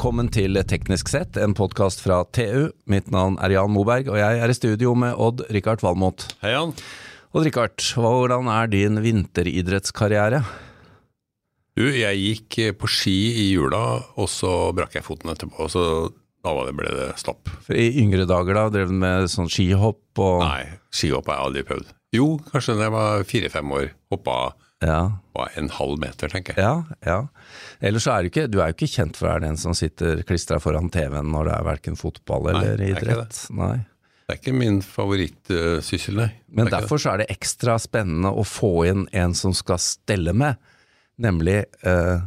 Velkommen til Teknisk sett, en podkast fra TU. Mitt navn er Jan Moberg, og jeg er i studio med Odd-Rikard Valmot. Hei, Jan. Odd-Rikard, hvordan er din vinteridrettskarriere? Du, jeg gikk på ski i jula, og så brakk jeg foten etterpå. Så da var det, ble det stopp. For I yngre dager da, drev du med sånn skihopp og Nei, skihopp har jeg aldri prøvd. Jo, kanskje da jeg var fire-fem år. Hoppa Ja, en halv meter, tenker jeg. ja. ja. Ellers så er du ikke, du er jo ikke kjent for å være den som sitter klistra foran TV-en når det er verken fotball eller nei, idrett. Nei. Det er ikke min favorittsyssel, nei. Men er derfor så er det ekstra spennende å få inn en som skal stelle med, nemlig eh,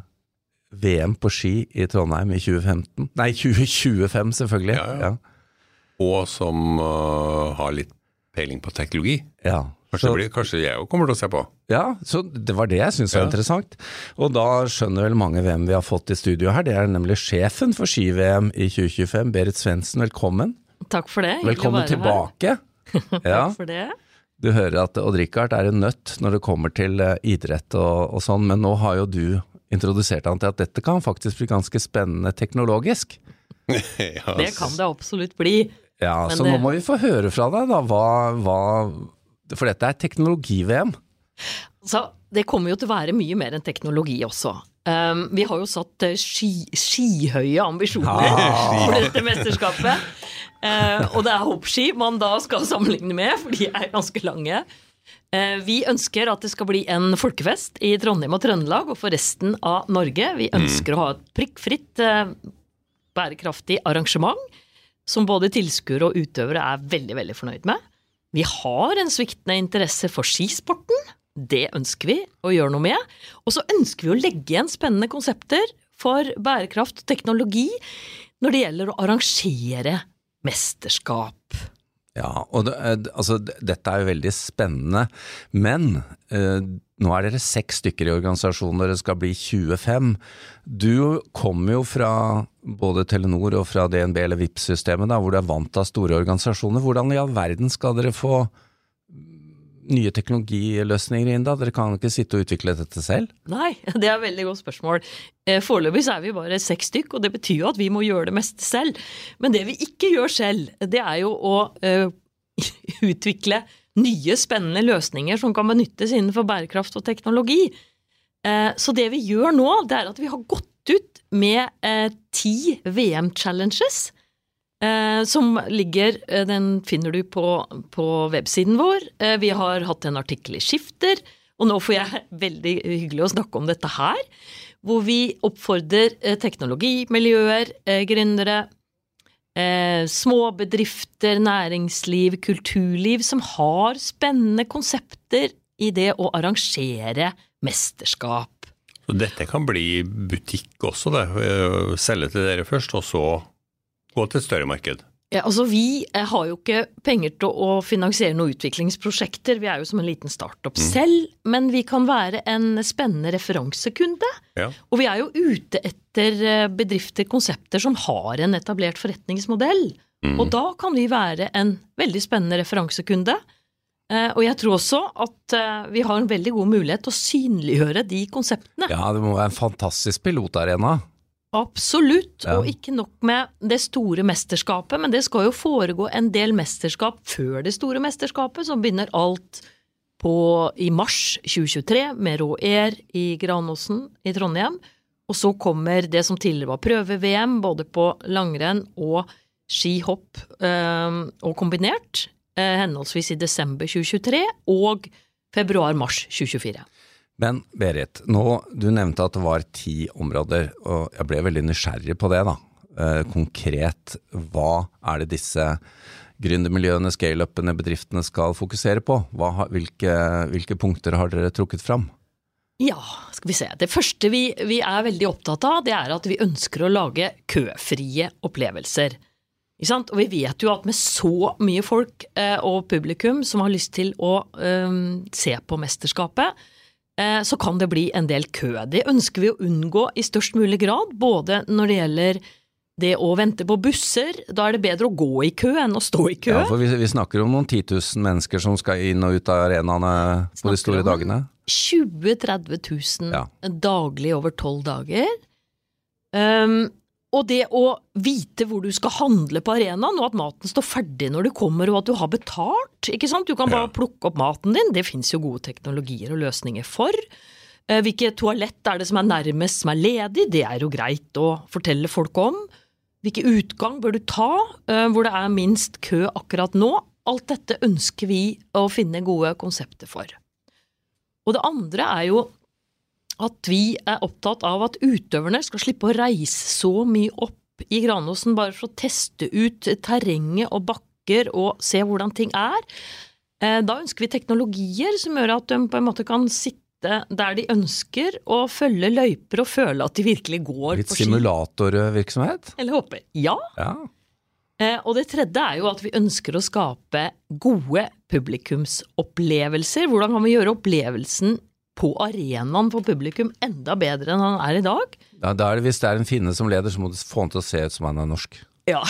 VM på ski i Trondheim i 2015. Nei, 2025 selvfølgelig. Ja, ja. det. Og som uh, har litt peiling på teknologi. Ja. Kanskje, Så- blir, kanskje jeg òg kommer til å se på. Ja, så det var det jeg syntes var Ja. interessant. Og da skjønner vel mange hvem vi har fått i studio her. Det er nemlig sjefen for ski-VM i 2025, Berit Svendsen. Velkommen. Takk for det. Hyggelig Velkommen være her. tilbake. Ja, Takk for det. du hører at Odd-Rikard er en nøtt når det kommer til eh, idrett og, og sånn, men nå har jo du introdusert han til at dette kan faktisk bli ganske spennende teknologisk. yes. Det kan det absolutt bli. Ja, Men Så nå må vi få høre fra deg, da. Hva, hva For dette er teknologi-VM. Så det kommer jo til å være mye mer enn teknologi også. Um, vi har jo satt eh, sky, ambisjoner ja. for dette mesterskapet. Uh, og det er hoppski man da skal sammenligne med, for de er ganske lange. Eh, vi ønsker at det skal bli en folkefest i Trondheim og Trøndelag og for resten av Norge. Vi ønsker å ha et prikkfritt, bærekraftig arrangement som både tilskuere og utøvere er veldig, veldig fornøyd med. Vi har en sviktende interesse for skisporten. Det ønsker vi å gjøre noe med. Og så ønsker vi å legge igjen spennende konsepter for bærekraft og teknologi når det gjelder å arrangere mesterskap. Ja, og det, eh, altså, dette er jo veldig spennende, men eh, nå er dere seks stykker i organisasjonen, dere skal bli 25. Du kommer jo fra både Telenor og fra DNB eller VIP-systemet, hvor du er vant av store organisasjoner. Hvordan i all verden skal dere få nye teknologiløsninger inn da? Dere kan ikke sitte og utvikle dette selv? Nei, det er et veldig godt spørsmål. Eh, Foreløpig så er vi bare seks stykk, og det betyr jo at vi må gjøre det meste selv. Men det vi ikke gjør selv, det er jo å eh, utvikle nye, spennende løsninger som kan benyttes innenfor bærekraft og teknologi. Eh, så det vi gjør nå, det er at vi har gått ut med eh, ti VM-challenges. Eh, som ligger eh, Den finner du på, på websiden vår. Vi har hatt en artikkel i Skifter. Og nå får jeg veldig hyggelig å snakke om dette her, hvor vi oppfordrer teknologimiljøer, gründere, eh, små bedrifter, næringsliv, kulturliv som har spennende konsepter i det å arrangere mesterskap. Så dette kan bli butikk også, det. Eh, Selge til dere først, og så gå til et større marked. Ja, altså Vi eh, har jo ikke penger til å finansiere noen utviklingsprosjekter, vi er jo som en liten startup selv, men vi kan være en spennende referansekunde. Ja. Og vi er jo ute etter eh, bedrifter, konsepter som har en etablert forretningsmodell. Mm. Og da kan vi være en veldig spennende referansekunde. Eh, Og jeg tror også at eh, vi har en veldig god mulighet til å synliggjøre de konseptene. Ja, det må være en fantastisk pilotarena. Absolutt, Ja. og ikke nok med det store mesterskapet, men det skal jo foregå en del mesterskap før det store mesterskapet, som begynner alt på, i mars 2023 med Rå Air i Granåsen i Trondheim. Og så kommer det som tidligere var prøve-VM, både på langrenn og skihopp eh, og kombinert, henholdsvis i desember 2023 og februar-mars 2024. Men Berit, nå, du nevnte at det var ti områder, og jeg ble veldig nysgjerrig på det. da. Eh, konkret, hva er det disse gründermiljøene, scaleupene, bedriftene skal fokusere på? Hva, hvilke, hvilke punkter har dere trukket fram? Ja, skal vi se. Det første vi, vi er veldig opptatt av, det er at vi ønsker å lage køfrie opplevelser. Og vi vet jo at med så mye folk eh, og publikum som har lyst til å eh, se på mesterskapet, eh, så kan det bli en del kø. Det ønsker vi å unngå i størst mulig grad, både når det gjelder det å vente på busser. Da er det bedre å gå i kø enn å stå i kø. Ja, for vi, vi snakker om noen 10 000 mennesker som skal inn og ut av arenaene på de store dagene. 20 000-30 000 Ja. daglig over tolv dager. Um, og det å vite hvor du skal handle på arenaen, og at maten står ferdig når du kommer, og at du har betalt. ikke sant? Du kan bare Ja. plukke opp maten din. Det fins jo gode teknologier og løsninger for. Hvilke Hvilket toalett er det som er nærmest som er ledig? Det er jo greit å fortelle folk om. Hvilken utgang bør du ta eh, hvor det er minst kø akkurat nå? Alt dette ønsker vi å finne gode konsepter for. Og det andre er jo at vi er opptatt av at utøverne skal slippe å reise så mye opp i Granåsen bare for å teste ut terrenget og bakker og se hvordan ting er. Eh, Da ønsker vi teknologier som gjør at de på en måte kan sitte der de ønsker og følge løyper og føle at de virkelig går Litt på ski. simulatorvirksomhet? Eller håper. Ja. Ja. Eh, Og det tredje er jo at vi ønsker å skape gode publikumsopplevelser. Hvordan kan vi gjøre opplevelsen på arenaen for publikum enda bedre enn han er i dag? Ja, da er det, hvis det er en finne som leder, så må du få han til å se ut som han er norsk. Ja.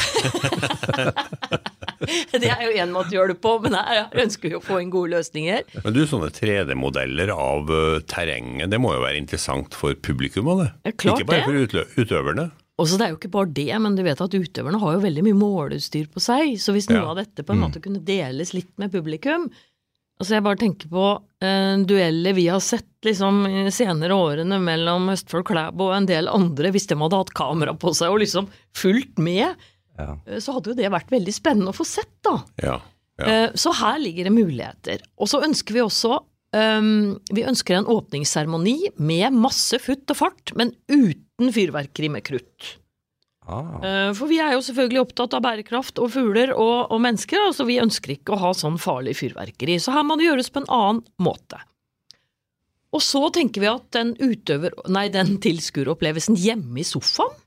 det er jo én måte å gjøre det på, men her ønsker vi å få inn gode løsninger. Men du, sånne 3D-modeller av eh, terrenget, det må jo være interessant for publikum det? Ja, klart Ikke bare det. for utøverne? Og så Det er jo ikke bare det, men du vet at utøverne har jo veldig mye måleutstyr på seg. Så hvis noe Ja. av dette på en måte kunne deles litt med publikum Altså Jeg bare tenker på eh, dueller vi har sett liksom i senere årene mellom Østfold Klæbo og en del andre. Hvis de hadde hatt kamera på seg og liksom fulgt med, Ja. eh, så hadde jo det vært veldig spennende å få sett, da. Ja. ja. Eh, Så her ligger det muligheter. Og så ønsker vi også um, Vi ønsker en åpningsseremoni med masse futt og fart, men uten fyrverkeri med krutt. Ah. Eh, For vi er jo selvfølgelig opptatt av bærekraft og fugler og, og mennesker, altså vi ønsker ikke å ha sånn farlig fyrverkeri. Så her må det gjøres på en annen måte. Og så tenker vi at den utøver, nei, den tilskueropplevelsen hjemme i sofaen,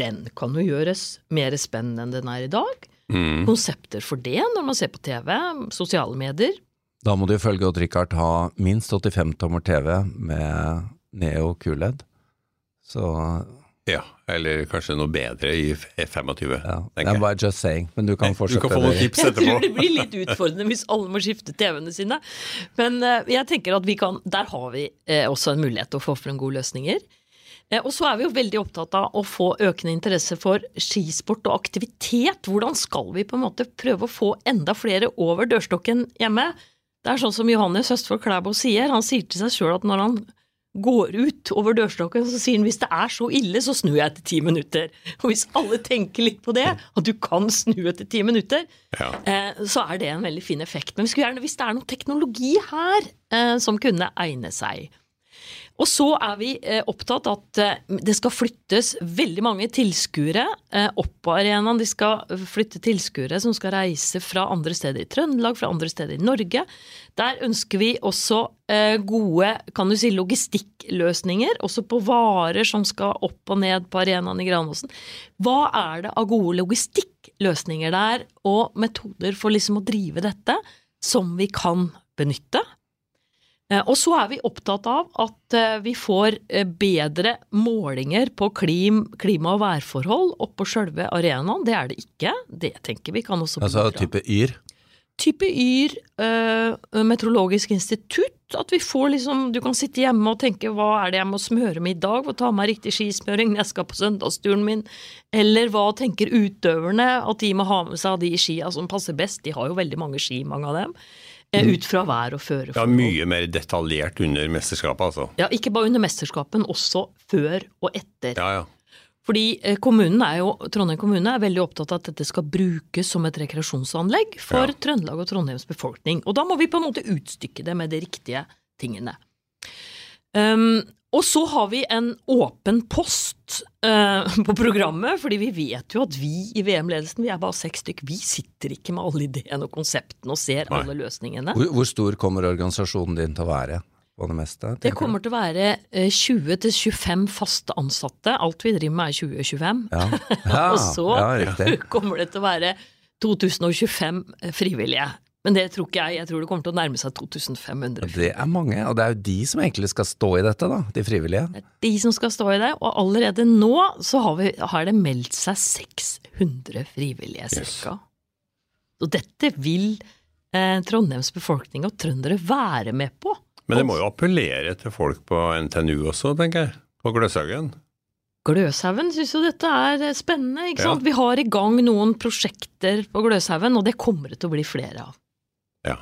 den kan jo gjøres mer spennende enn den er i dag. Mm. Konsepter for det når man ser på TV, sosiale medier. Da må du ifølge Odd Rikard ha minst 85 tommer TV med Neo QLED. Så ja. Eller kanskje noe bedre i F- 25, ja, det jeg. bare just saying. Men du kan fortsette. Du kan få noen tips etterpå. Jeg tror det blir litt utfordrende hvis alle må skifte TV-ene sine. Men eh, jeg tenker at vi kan, der har vi eh, også en mulighet til å få frem gode løsninger. Eh, og så er vi jo veldig opptatt av å få økende interesse for skisport og aktivitet. Hvordan skal vi på en måte prøve å få enda flere over dørstokken hjemme? Det er sånn som Johannes Østfold Klæbo sier. Han sier til seg sjøl at når han går ut over dørstokken, så sier han hvis det er så ille, så snur jeg etter ti minutter. Og hvis alle tenker litt på det, at du kan snu etter ti minutter, Ja. eh, så er det en veldig fin effekt. Men vi skulle gjerne, hvis det er noe teknologi her eh, som kunne egne seg. Og så er vi eh, opptatt at eh, det skal flyttes veldig mange tilskuere eh, opp på arenaen. De skal flytte tilskuere som skal reise fra andre steder i Trøndelag, fra andre steder i Norge. Der ønsker vi også gode kan du si, logistikkløsninger, også på varer som skal opp og ned på arenaen i Granåsen. Hva er det av gode logistikkløsninger der, og metoder for liksom å drive dette, som vi kan benytte? Eh, Og så er vi opptatt av at eh, vi får eh, bedre målinger på klim, klima- og værforhold oppå sjølve arenaen. Det er det ikke. Det tenker vi kan også Altså type Yr. Type Yr, Meteorologisk institutt. At vi får liksom Du kan sitte hjemme og tenke hva er det jeg må smøre med i dag? Hva ta meg riktig skismøring når jeg skal på søndagsturen min? Eller hva tenker utøverne at de må ha med seg av de skia som passer best? De har jo veldig mange ski, mange av dem. Eh, Ut fra vær og føre. Ja, mye mer detaljert under mesterskapet, altså. Ja, ikke bare under mesterskapet, men også før og etter. Ja, ja. Fordi eh, kommunen er jo, Trondheim kommune er veldig opptatt av at dette skal brukes som et rekreasjonsanlegg for Ja. Trøndelag og Trondheims befolkning. Og da må vi på en måte utstykke det med de riktige tingene. Um, og så har vi en åpen post eh, på programmet, fordi vi vet jo at vi i VM-ledelsen, vi er bare seks stykk, vi sitter ikke med alle ideene og konseptene og ser Nei. alle løsningene. Hvor, hvor stor kommer organisasjonen din til å være på det meste? Det kommer til å være eh, 20-25 faste ansatte. Alt vi driver med er 2025. du? Ja. Ja, Og så ja, kommer det til å være 2025 frivillige. Men det tror ikke jeg. Jeg tror det kommer til å nærme seg 2500. Det er mange, og det er jo de som egentlig skal stå i dette, da. De frivillige. Det er de som skal stå i det, og allerede nå så har, vi, har det meldt seg 600 frivillige Yes. Og dette vil eh, Trondheims befolkning og trøndere være med på. Men det må jo appellere til folk på NTNU også, tenker jeg. På Gløshaugen. Gløshaugen syns jo dette er eh, spennende. ikke Ja. sant? Vi har i gang noen prosjekter på Gløshaugen, og det kommer det til å bli flere av. Ja.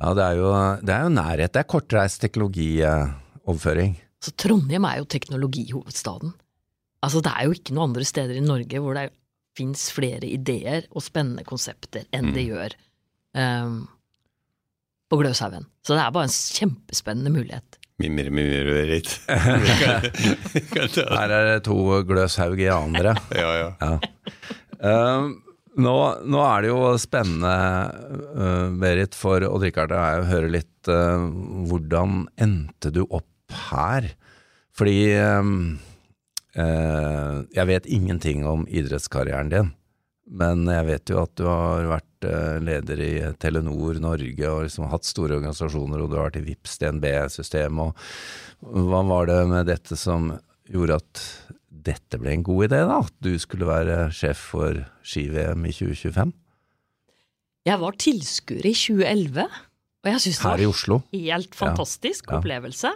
Ja, det er jo, det er jo nærhet. Det er kortreist teknologioverføring. Så Trondheim er jo teknologihovedstaden. Altså Det er jo ikke noen andre steder i Norge hvor det fins flere ideer og spennende konsepter enn det gjør um, på Gløshaugen. Så det er bare en kjempespennende mulighet. Mimre, mimre litt. Her er det to gløshaugianere. ja, ja. Ja. Eh, nå, nå er det jo spennende, eh, Berit, for Odd-Rikard å høre litt uh, hvordan endte du opp her? Fordi eh, uh, jeg vet ingenting om idrettskarrieren din. Men jeg vet jo at du har vært leder i Telenor Norge og liksom hatt store organisasjoner, og du har vært i VIPS DNB-systemet. Hva var det med dette som gjorde at dette ble en god idé, da? At du skulle være sjef for ski-VM i 2025? Jeg var tilskuer i 2011, og jeg syns det var en helt fantastisk Ja. opplevelse.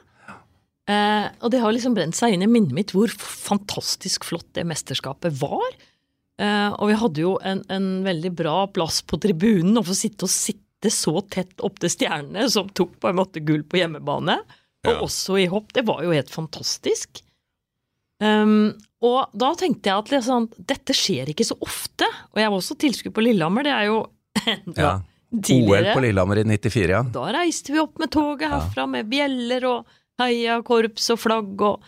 Eh, og det har liksom brent seg inn i minnet mitt hvor fantastisk flott det mesterskapet var. Eh, og vi hadde jo en, en veldig bra plass på tribunen, å få sitte og sitte så tett opp til stjernene, som tok på en måte gull på hjemmebane. Og Ja. også i hopp. Det var jo helt fantastisk. Um, og da tenkte jeg at liksom, dette skjer ikke så ofte. Og jeg var også tilskuer på Lillehammer, det er jo enda Ja. OL på Lillehammer i 94, ja. Da reiste vi opp med toget herfra med bjeller og heiakorps og flagg og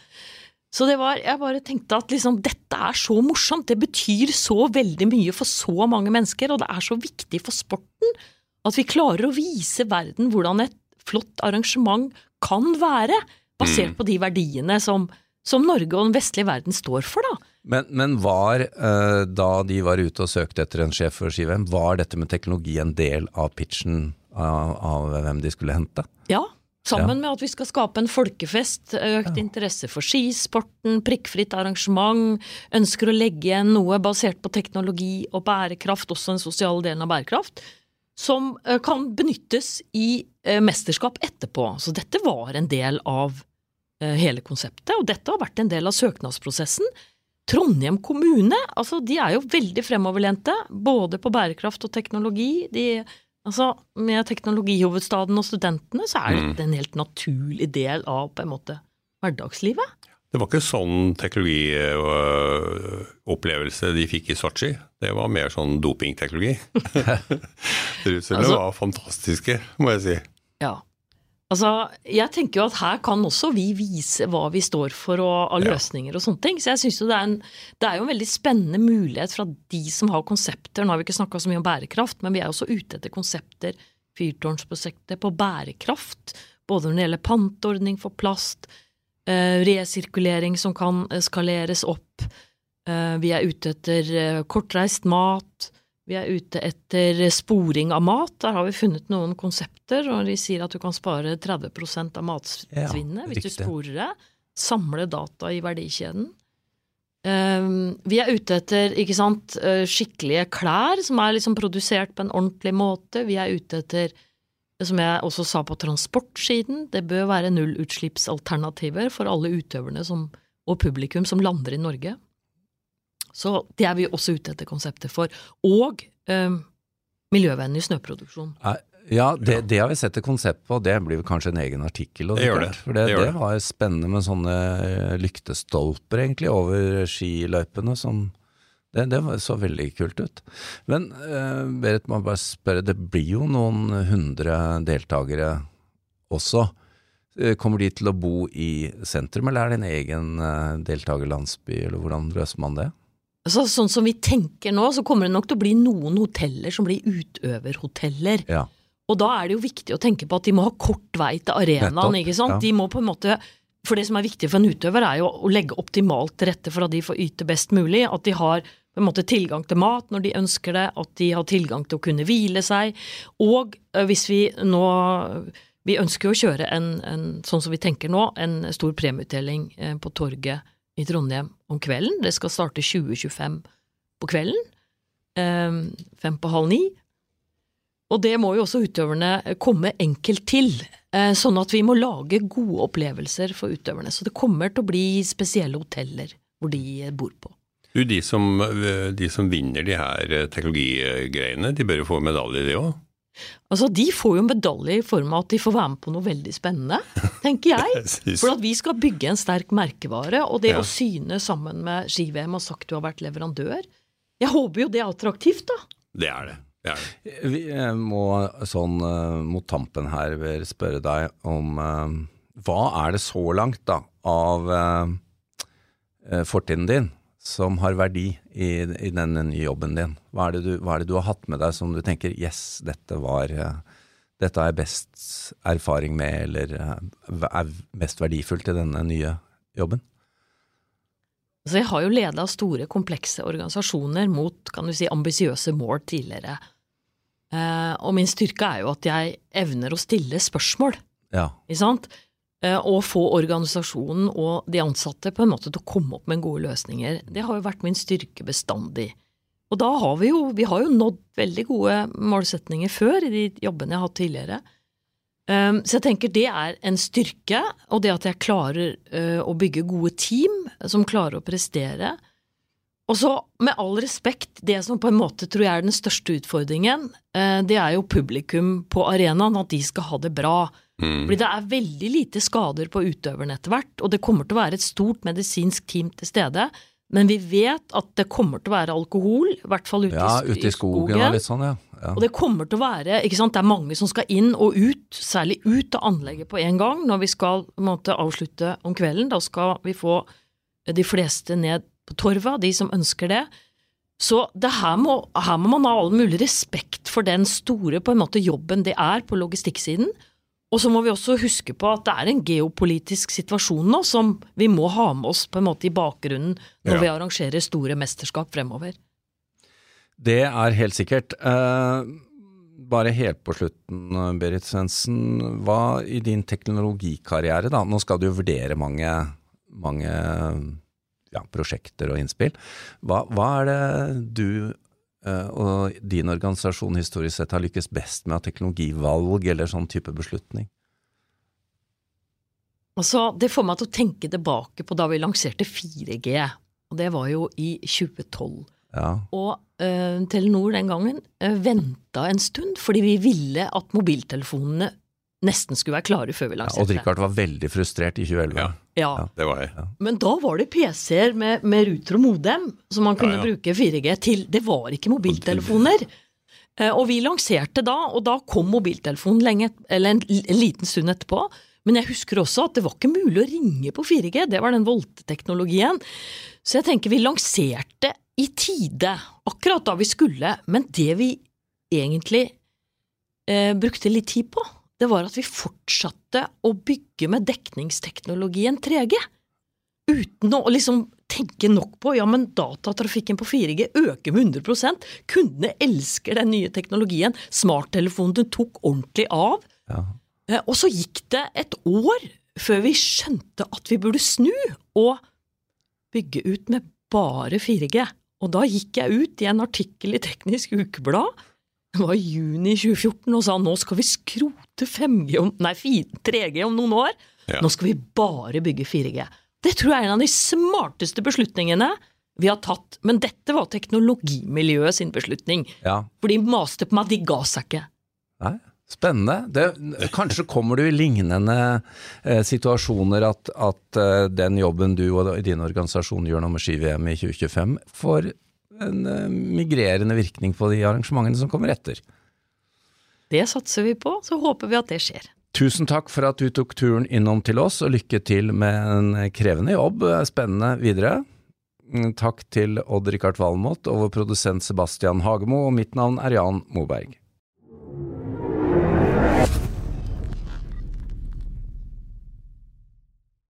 Så det var Jeg bare tenkte at liksom dette er så morsomt, det betyr så veldig mye for så mange mennesker, og det er så viktig for sporten at vi klarer å vise verden hvordan et flott arrangement kan være, basert på de verdiene som, som Norge og den vestlige verden står for, da. Men, men var, eh, da de var ute og søkte etter en sjef for ski-VM, var dette med teknologi en del av pitchen av, av hvem de skulle hente? Ja, sammen med at vi skal skape en folkefest, økt interesse for skisporten, prikkfritt arrangement, ønsker å legge igjen noe basert på teknologi og bærekraft, også den sosiale delen av bærekraft, som eh, kan benyttes i eh, mesterskap etterpå. Så dette var en del av hele konseptet, og dette har vært en del av søknadsprosessen. Trondheim kommune, altså de er jo veldig fremoverlente, både på bærekraft og teknologi. De Altså, med teknologihovedstaden og studentene, så er dette en helt naturlig del av på en måte hverdagslivet. Det var ikke sånn teknologiopplevelse de fikk i Sotsji. Det var mer sånn dopingteknologi. Russerne Altså- var fantastiske, må jeg si. Ja. Altså, jeg tenker jo at her kan også vi vise hva vi står for og av løsninger og sånne ting. Så jeg synes jo det er, en, det er jo en veldig spennende mulighet fra de som har konsepter. Nå har vi ikke snakka så mye om bærekraft, men vi er også ute etter konsepter, fyrtårnsprosjektet, på bærekraft. Både når det gjelder panteordning for plast, eh, resirkulering som kan skaleres opp. Eh, vi er ute etter eh, kortreist mat. Vi er ute etter sporing av mat. Der har vi funnet noen konsepter, og de sier at du kan spare 30 av matsvinnet Ja, hvis du sporer det. Samle data i verdikjeden. Um, vi er ute etter sant, eh, skikkelige klær som er liksom produsert på en ordentlig måte. Vi er ute etter, som jeg også sa på transportsiden, det bør være nullutslippsalternativer for alle utøverne som, og publikum som lander i Norge. Så det er vi også ute etter konseptet for. Og um, miljøvennlig snøproduksjon. Ja, det, det har vi sett et konsept på, det blir kanskje en egen artikkel. Det gjør det. For det, Det gjør det det. var spennende med sånne eh, lyktestolper egentlig over skiløypene som det, det så veldig kult ut. Men eh, Berit må bare spørre, det blir jo noen hundre deltakere også. Eh, Kommer de til å bo i sentrum, eller er det en egen eh, deltakerlandsby, eller hvordan løser man det? Så, sånn som vi tenker nå, så kommer det nok til å bli noen hoteller som blir utøverhoteller. Ja. Og da er det jo viktig å tenke på at de må ha kort vei til arenaen, ikke sant. ja. De må på en måte For det som er viktig for en utøver, er jo å legge optimalt til rette for at de får yte best mulig. At de har på en måte tilgang til mat når de ønsker det, at de har tilgang til å kunne hvile seg. Og hvis vi nå Vi ønsker jo å kjøre en, en sånn som vi tenker nå, en stor premieutdeling eh, på torget i Trondheim om kvelden. Det skal starte 2025 på kvelden. eh, Fem på halv ni. Og det må jo også utøverne komme enkelt til, eh, sånn at vi må lage gode opplevelser for utøverne. Så det kommer til å bli spesielle hoteller hvor de bor på. Du, de som, de som vinner de her teknologigreiene, de bør jo få medalje, de òg? Altså, De får jo en medalje i form av at de får være med på noe veldig spennende, tenker jeg. For at vi skal bygge en sterk merkevare, og det Ja. å syne sammen med ski-VM og sagt du har vært leverandør Jeg håper jo det er attraktivt, da. Det er det. det, er det. Vi eh, må sånn eh, mot tampen her spørre deg om eh, hva er det så langt da av fortiden din som har verdi i, i denne nye jobben din? Hva er, det du, hva er det du har hatt med deg som du tenker yes, dette var eh, dette har jeg best erfaring med, eller eh, er mest verdifullt i denne nye jobben? Så jeg har jo leda store, komplekse organisasjoner mot kan du si, ambisiøse mål tidligere. Eh, og min styrke er jo at jeg evner å stille spørsmål, Ja. ikke sant? Eh, og få organisasjonen og de ansatte på en måte til å komme opp med gode løsninger. Det har jo vært min styrke bestandig. Og da har vi jo, vi har jo nådd veldig gode målsetninger før i de jobbene jeg har hatt tidligere. Um, så jeg tenker det er en styrke, og det at jeg klarer uh, å bygge gode team som klarer å prestere. Og så, med all respekt, det som på en måte tror jeg er den største utfordringen, det er jo publikum på arenaen, at de skal ha det bra. Mm. Fordi det er veldig lite skader på utøverne etter hvert, og det kommer til å være et stort medisinsk team til stede. Men vi vet at det kommer til å være alkohol, i hvert fall ute, ja, i, ute i skogen og litt sånn, ja. ja. og det kommer til å være ikke sant, Det er mange som skal inn og ut, særlig ut av anlegget på en gang når vi skal måte, avslutte om kvelden. Da skal vi få de fleste ned på torva, de som ønsker det. Så det her, må, her må man ha all mulig respekt for den store på en måte, jobben det er på logistikksiden. Og så må vi også huske på at det er en geopolitisk situasjon nå som vi må ha med oss på en måte i bakgrunnen når Ja. vi arrangerer store mesterskap fremover. Det er helt sikkert. Eh, bare helt på slutten, Berit Svendsen. Hva i din teknologikarriere, da, nå skal du jo vurdere mange, mange ja, prosjekter og innspill. Hva, hva er det du og din organisasjon historisk sett har lykkes best med teknologivalg eller sånn type beslutning? Altså, det får meg til å tenke tilbake på da vi lanserte 4G, og det var jo i 2012. Ja, Og uh, Telenor den gangen uh, venta en stund, fordi vi ville at mobiltelefonene nesten skulle være klare før vi ja og Richard var veldig frustrert i 2011. Ja, Ja. det var jeg. Men da var det PC-er med, med ruter og modem som man kunne Ja, ja. bruke 4G til. Det var ikke mobiltelefoner. Eh, Og vi lanserte da, og da kom mobiltelefonen lenge, eller en, en liten stund etterpå. Men jeg husker også at det var ikke mulig å ringe på 4G, det var den Volte-teknologien. Så jeg tenker vi lanserte i tide, akkurat da vi skulle, men det vi egentlig eh, brukte litt tid på, det var at vi fortsatte å bygge med dekningsteknologien 3G. Uten å liksom tenke nok på ja, men datatrafikken på 4G øker med 100 Kundene elsker den nye teknologien. Smarttelefonen tok ordentlig av. Ja. Eh, Og så gikk det et år før vi skjønte at vi burde snu og bygge ut med bare 4G. Og da gikk jeg ut i en artikkel i Teknisk Ukeblad, det var juni 2014, og sa nå skal vi skrote 5G om, nei, 3G om noen år. Ja. Nå skal vi bare bygge 4G. Det tror jeg er en av de smarteste beslutningene vi har tatt, men dette var teknologimiljøet sin beslutning. ja. For de maste på meg, de ga seg ikke. Nei, spennende. Det, kanskje kommer du i lignende eh, situasjoner at, at eh, den jobben du og din organisasjon gjør nå med ski-VM i 2025, får en eh, migrerende virkning på de arrangementene som kommer etter. Det satser vi på, så håper vi at det skjer. Tusen takk for at du tok turen innom til oss, og lykke til med en krevende jobb. Spennende videre. Takk til Odd-Rikard Valmot og vår produsent Sebastian Hagemo, og mitt navn er Jan Moberg.